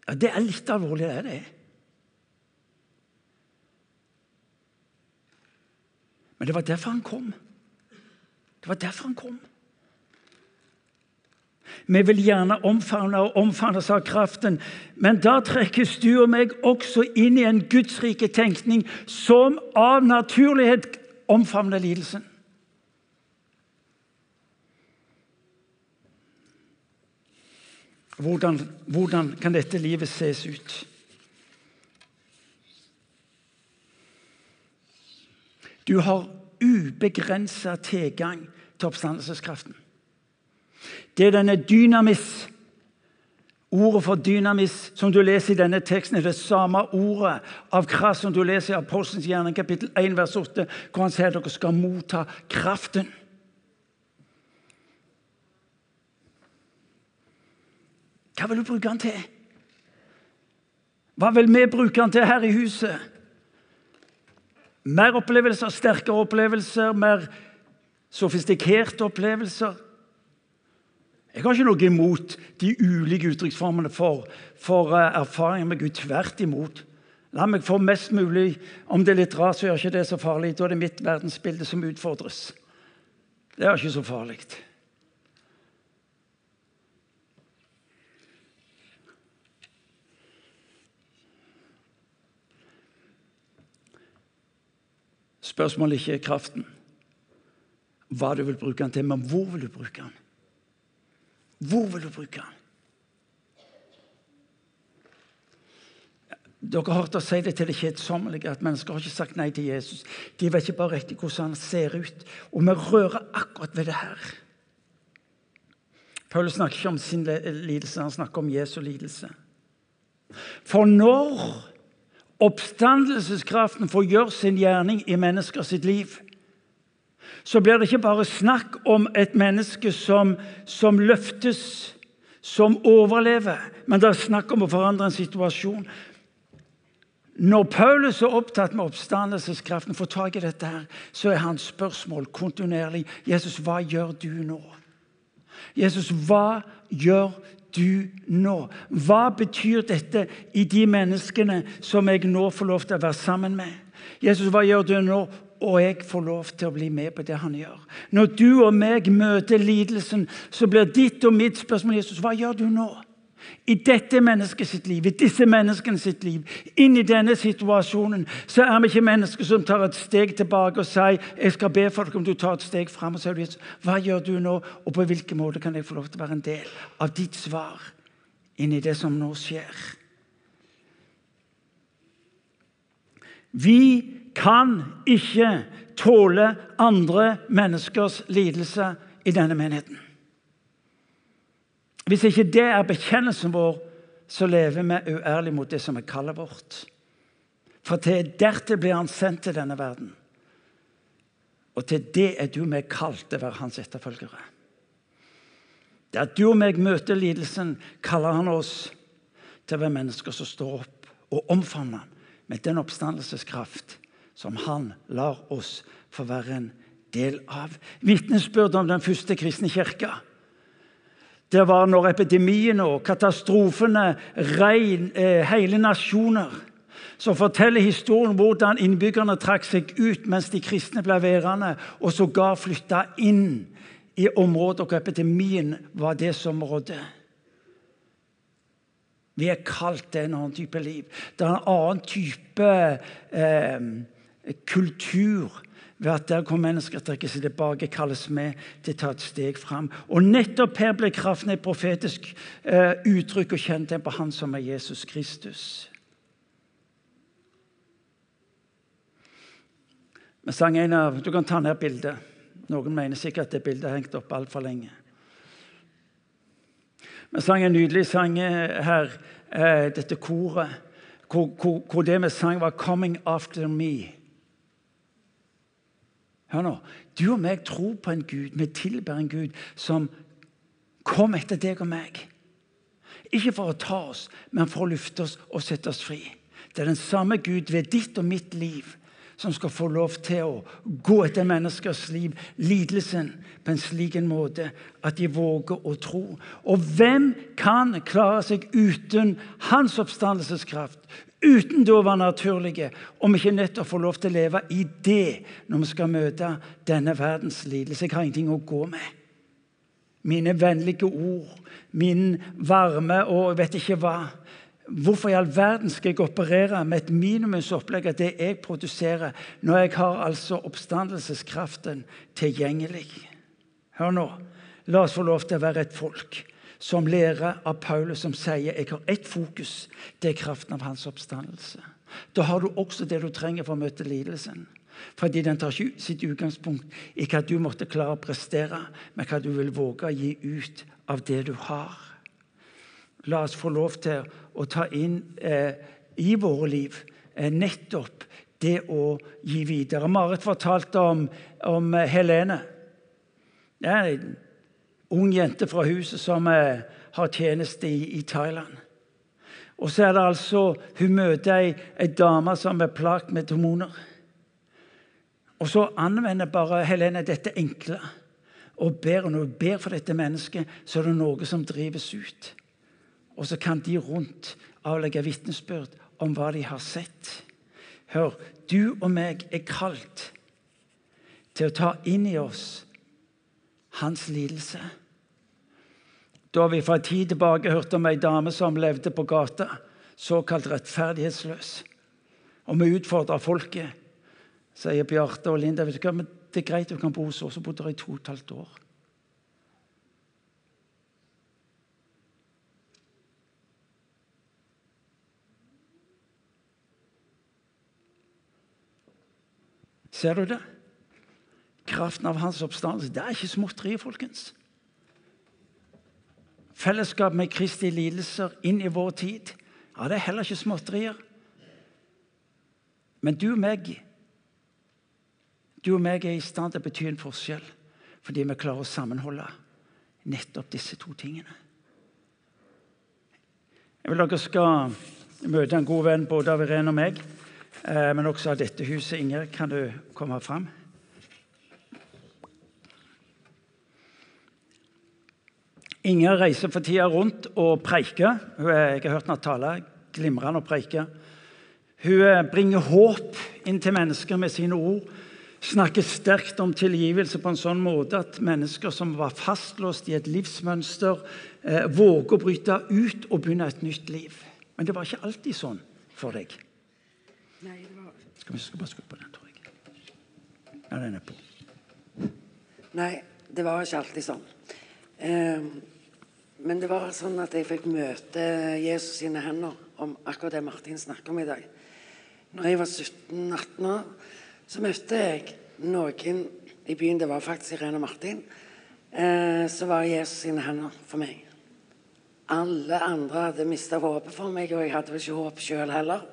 Ja, Det er litt alvorlig, det er det. Men det var derfor han kom. Det var derfor han kom. Vi vil gjerne omfavne og omfavnes av kraften, men da trekkes du og meg også inn i en gudsrike tenkning som av naturlighet omfavner lidelsen. Hvordan, hvordan kan dette livet ses ut? Du har ubegrensa tilgang til oppstandelseskraften. Det er denne dynamis Ordet for dynamis som du leser i denne teksten, er det samme ordet av kraft som du leser i Apostelens gjerning kapittel 1, vers 8, hvor han sier at dere skal motta kraften. Hva vil du bruke den til? Hva vil vi bruke den til her i huset? Mer opplevelser, sterkere opplevelser, mer sofistikerte opplevelser. Jeg har ikke noe imot de ulike uttrykksformene for, for uh, erfaringer med Gud. Tvert imot. La meg få mest mulig Om det er litt rart, så gjør ikke det så farlig. Da er det mitt verdensbilde som utfordres. Det er ikke så farlig. Spørsmålet ikke er kraften, hva du vil bruke den til, men hvor vil du bruke den? Hvor vil du bruke den? Dere har hørt oss si det til det kjedsommelige, at mennesker har ikke sagt nei til Jesus. De vet ikke bare riktig hvordan han ser ut. Og vi rører akkurat ved det her. Paulus snakker ikke om sin lidelse, han snakker om Jesu lidelse. For når oppstandelseskraften får gjøre sin gjerning i mennesker sitt liv, så blir det ikke bare snakk om et menneske som, som løftes, som overlever, men det er snakk om å forandre en situasjon. Når Paulus er opptatt med oppstandelseskraften, får tak i dette, her, så er hans spørsmål kontinuerlig Jesus, hva gjør du nå? Jesus, hva gjør du nå? Hva betyr dette i de menneskene som jeg nå får lov til å være sammen med? Jesus, hva gjør du nå? Og jeg får lov til å bli med på det han gjør. Når du og meg møter lidelsen, så blir ditt og mitt spørsmål Jesus, hva gjør du nå? I dette mennesket sitt liv, i disse menneskene sitt liv, inn i denne situasjonen, så er vi ikke mennesker som tar et steg tilbake og sier jeg skal be for deg om du tar et steg fram. Og sier hva gjør du nå, og på hvilken måte kan jeg få lov til å være en del av ditt svar inn i det som nå skjer? Vi kan ikke tåle andre menneskers lidelse i denne menigheten. Hvis ikke det er bekjennelsen vår, så lever vi uærlig mot det som er kallet vårt. For til dertil blir han sendt til denne verden. Og til det er du meg kalt å være hans etterfølgere. Det at du og meg møter lidelsen, kaller han oss til å være mennesker som står opp og omfavner med den oppstandelseskraft som han lar oss få være en del av. Vitnesbyrd om den første kristne kirka det var når epidemiene og katastrofene rein eh, hele nasjoner. Som forteller historien hvordan innbyggerne trakk seg ut mens de kristne ble værende, og sågar flytta inn i områder hvor epidemien var det som rådde. Vi er kalt til en annen type liv. Det er en annen type eh, kultur ved at der hvor mennesker trekker seg tilbake, kalles vi til å ta et steg fram. Og nettopp her ble kraften et profetisk eh, uttrykk og kjennetegn på Han som er Jesus Kristus. Vi sang en av, Du kan ta ned bildet. Noen mener sikkert at det bildet har hengt opp altfor lenge. Vi sang en nydelig sang her, eh, dette koret, hvor, hvor, hvor det vi sang, var 'Coming After Me'. Hør nå. Du og meg tror på en Gud, vi tilber en Gud som kom etter deg og meg. Ikke for å ta oss, men for å lufte oss og sette oss fri. Det er den samme Gud ved ditt og mitt liv som skal få lov til å gå etter menneskers liv, lidelsen, på en slik en måte at de våger å tro. Og hvem kan klare seg uten hans oppstandelseskraft, uten det å være naturlige, om vi ikke nettopp får lov til å leve i det når vi skal møte denne verdens lidelse. Jeg har ingenting å gå med. Mine vennlige ord, min varme og jeg vet ikke hva. Hvorfor i all verden skal jeg operere med et minimumsopplegg av det jeg produserer, når jeg har altså oppstandelseskraften tilgjengelig? Hør nå. La oss få lov til å være et folk som lærer av Paulus, som sier jeg har ett fokus. Det er kraften av hans oppstandelse. Da har du også det du trenger for å møte lidelsen. Fordi den tar ikke sitt utgangspunkt i hva du måtte klare å prestere, men hva du vil våge å gi ut av det du har. La oss få lov til å ta inn eh, i våre liv eh, nettopp det å gi videre. Marit fortalte om, om Helene. Ja, ung jente fra huset som eh, har tjeneste i, i Thailand. Og så er det altså Hun møter ei, ei dame som er plaget med demoner. Og så anvender bare Helene dette enkle og ber. Og når hun ber for dette mennesket, så er det noe som drives ut. Og så kan de rundt avlegge vitnesbyrd om hva de har sett. Hør, du og meg er kalt til å ta inn i oss hans lidelse. Da vi en tid tilbake hørte om ei dame som levde på gata, såkalt rettferdighetsløs. Og vi utfordrer folket, sier Bjarte og Linda. Vet du hva, men det er greit du kan bo hos oss. Hun bodde der i to og et halvt år. Ser du det? Kraften av hans oppstandelse. Det er ikke småtteri, folkens. Fellesskap med Kristi lidelser inn i vår tid. Ja, Det er heller ikke småtterier. Men du og meg du og meg er i stand til å bety en forskjell fordi vi klarer å sammenholde nettopp disse to tingene. Jeg vil dere skal møte en god venn både av Irene og meg, eh, men også av dette huset. Inger, kan du komme fram? Inger reiser for tida rundt og preiker. Jeg har hørt henne tale glimrende og preike. Hun eh, bringer håp inn til mennesker med sine ord. Snakker sterkt om tilgivelse på en sånn måte at mennesker som var fastlåst i et livsmønster, eh, våger å bryte ut og begynne et nytt liv. Men det var ikke alltid sånn for deg. Nei, det var Skal vi skal bare skru på den, tror jeg. Ja, den er på. Nei, det var ikke alltid sånn. Eh, men det var sånn at jeg fikk møte Jesus sine hender om akkurat det Martin snakker om i dag. Når jeg var 17-18 år, så møtte jeg noen i byen Det var faktisk Irene og Martin. Eh, så var Jesus sine hender for meg. Alle andre hadde mista håpet for meg, og jeg hadde vel ikke håp sjøl heller.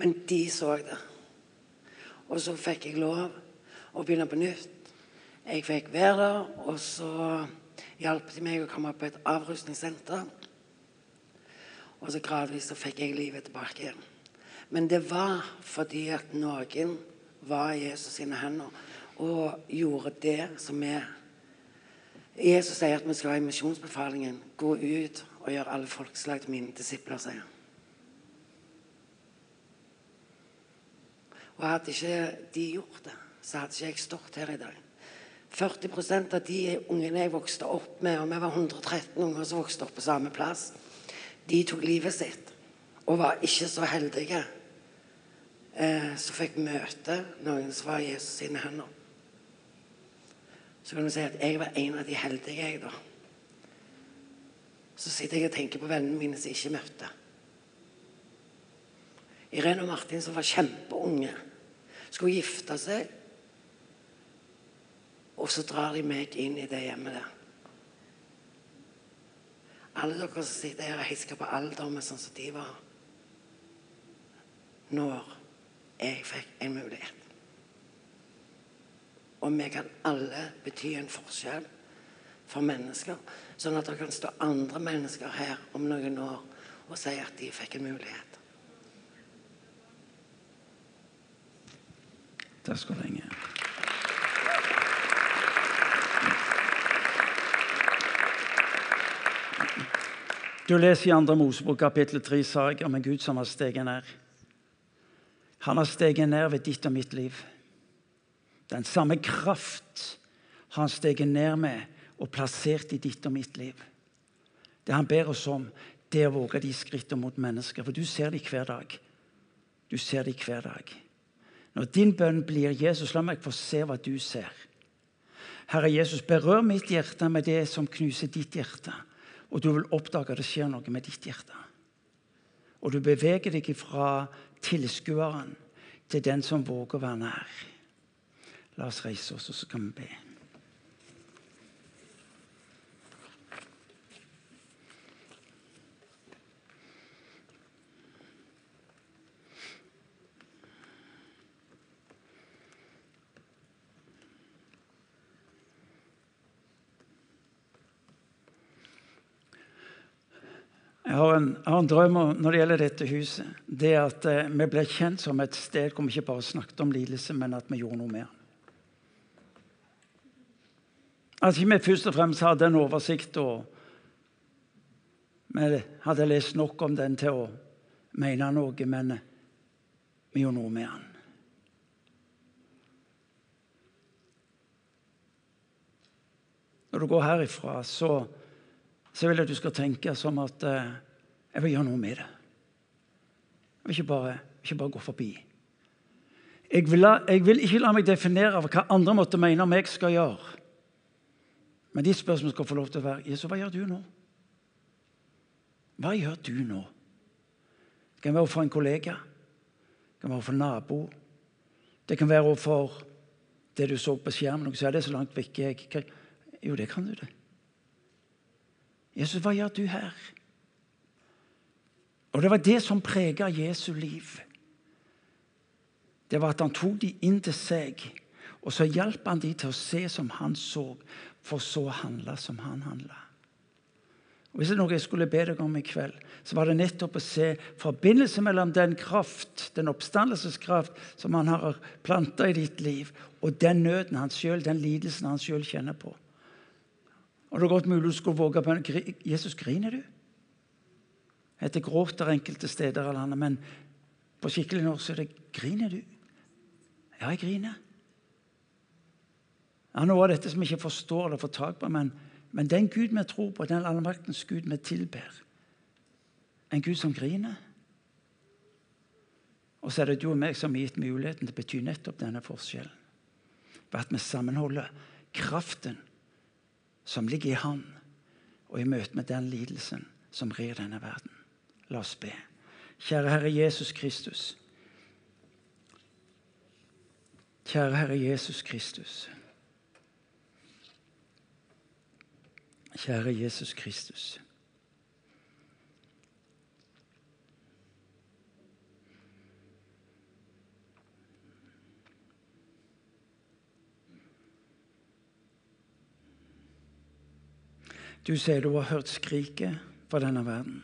Men de så det. Og så fikk jeg lov å begynne på nytt. Jeg fikk være der, og så hjalp de meg å komme på et avrusningssenter. Og så gradvis så fikk jeg livet tilbake igjen. Men det var fordi at noen var i Jesus sine hender og gjorde det som vi Jesus sier at vi skal i misjonsbefalingen. Gå ut og gjøre alle folkeslag til mine disipler, sier han. Og hadde ikke de gjort det, så hadde ikke jeg stått her i dag. 40% av de ungene jeg vokste opp med, og vi var 113 unger som vokste opp på samme plass, de tok livet sitt og var ikke så heldige eh, som fikk møte noen som var Jesus sine hender. Så kan du si at jeg var en av de heldige, jeg, da. Så sitter jeg og tenker på vennene mine som ikke møtte. Irene og Martin som var kjempeunge, skulle gifte seg. Og så drar de meg inn i det hjemmet der. Alle dere som sitter her, og heisker på alderdommen sånn som de var. Når jeg fikk en mulighet. Og vi kan alle bety en forskjell for mennesker. Sånn at det kan stå andre mennesker her om noen år og si at de fikk en mulighet. Takk skal du ha. Du leser i 2. Mosebok kapittel 3 sag om en Gud som har steget ned. Han har steget ned ved ditt og mitt liv. Den samme kraft har han steget ned med og plassert i ditt og mitt liv. Det han ber oss om, det er å våge de skrittene mot mennesker. For du ser dem hver dag. Du ser dem hver dag. Når din bønn blir 'Jesus, la meg få se hva du ser'. Herre Jesus, berør mitt hjerte med det som knuser ditt hjerte. Og du vil oppdage at det skjer noe med ditt hjerte. Og du beveger deg fra tilskueren til den som våger å være nær. La oss reise oss, og så kan vi be. Jeg har, en, jeg har en drøm når det gjelder dette huset. Det at eh, vi ble kjent som et sted hvor vi ikke bare snakket om lidelse, men at vi gjorde noe mer. At vi først og fremst hadde en oversikt og vi hadde lest nok om den til å mene noe, men vi gjorde noe med den. Når du går herifra, så, så vil jeg at du skal tenke som at eh, jeg vil gjøre noe med det. Jeg vil ikke bare, ikke bare gå forbi. Jeg vil, jeg vil, ikke la meg definere av hva andre måtte mene om jeg skal gjøre. Men de spørsmålene skal få lov til å være Jesus, hva gjør du nå? Hva gjør du nå? Det kan være overfor en kollega, det kan være overfor nabo. Det kan være overfor det du så på skjermen. Sier det er så langt vekke. Jeg, jo, det kan du det. Jesus, hva gjør du her? Og Det var det som prega Jesu liv. Det var at han tok de inn til seg, og så hjalp han de til å se som han så, for så å handle som han handla. Hvis det er noe jeg skulle be deg om i kveld, så var det nettopp å se forbindelse mellom den kraft, den oppstandelseskraft som han har planta i ditt liv, og den nøden han selv, den lidelsen han sjøl kjenner på. Og det er godt mulig du skulle våge på Jesus, griner du? Etter gråter enkelte steder av landet, men på skikkelig norsk er det griner du? Ja, jeg griner. Ja, Noe av dette som vi ikke forstår eller får tak på, men, men den Gud vi tror på, den allmaktens Gud vi tilber, en Gud som griner. Og så er det du og meg som har gitt muligheten til å bety nettopp denne forskjellen. Ved at vi sammenholder kraften som ligger i Han, og i møte med den lidelsen som rir denne verden. La oss be. Kjære Herre Jesus Kristus. Kjære Herre Jesus Kristus. Kjære Jesus Kristus. Du sier du har hørt skriket fra denne verden.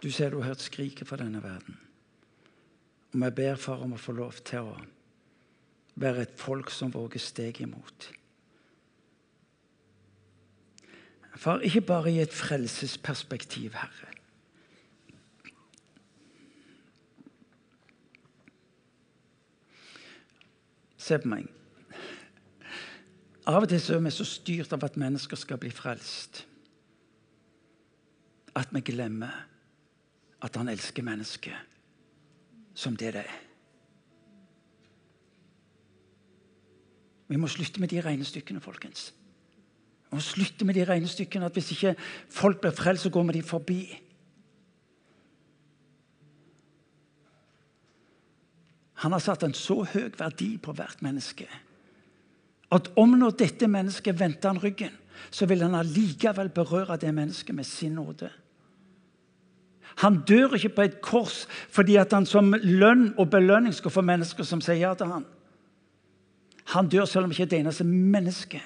Du sier du har hørt skriket fra denne verden. Og vi ber far om å få lov til å være et folk som våger steg imot. Far, ikke bare i et frelsesperspektiv, Herre. Se på meg. Av og til så er vi så styrt av at mennesker skal bli frelst, at vi glemmer at han elsker mennesket som det det er. Vi må slutte med de regnestykkene, folkens. Vi må slutte med de regnestykkene at hvis ikke folk blir frelst, så går vi de forbi. Han har satt en så høy verdi på hvert menneske at om når dette mennesket vendte han ryggen, så vil han allikevel berøre det mennesket med sin nåde. Han dør ikke på et kors fordi at han som lønn og belønning skal få mennesker som sier ja til han. Han dør selv om ikke det eneste mennesket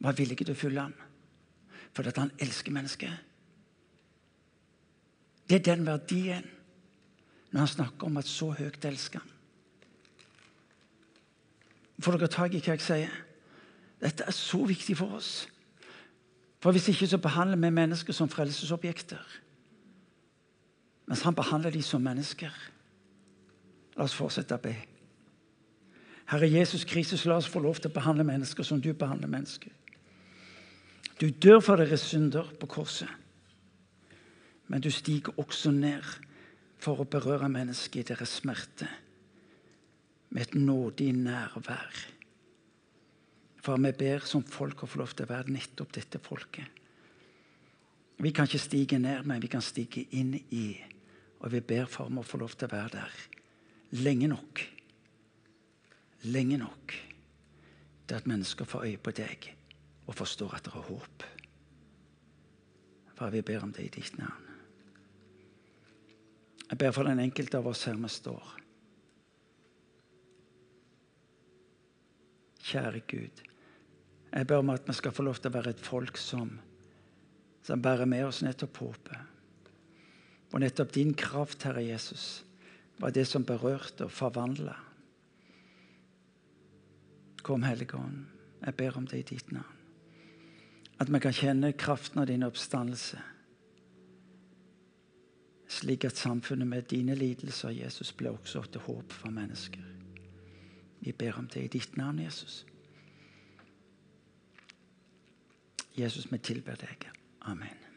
var villig til å følge ham. Fordi at han elsker mennesket. Det er den verdien når han snakker om at så høyt elsker han. Får dere tak i hva jeg sier? Dette er så viktig for oss. For Hvis ikke så behandler vi mennesker som frelsesobjekter. Mens han behandler dem som mennesker. La oss fortsette å be. Herre Jesus Kristus, la oss få lov til å behandle mennesker som du behandler mennesker. Du dør for deres synder på korset, men du stiger også ned for å berøre mennesker i deres smerte med et nådig nærvær. For vi ber som folk å få lov til å være nettopp dette folket. Vi kan ikke stige ned, men vi kan stige inn i. Og vi ber for å få lov til å være der lenge nok. Lenge nok til at mennesker får øye på deg og forstår at det er håp. Far, vi ber om det i ditt navn. Jeg ber for den enkelte av oss her vi står. Kjære Gud. Jeg ber om at vi skal få lov til å være et folk som, som bærer med oss nettopp håpet. Og nettopp din kraft, Herre Jesus, var det som berørte og forvandla. Kom, Hellige jeg ber om det i ditt navn. At vi kan kjenne kraften av din oppstandelse. Slik at samfunnet med dine lidelser Jesus ble også til håp for mennesker. Vi ber om det i ditt navn, Jesus. Jesus, vi tilber deg. Amen.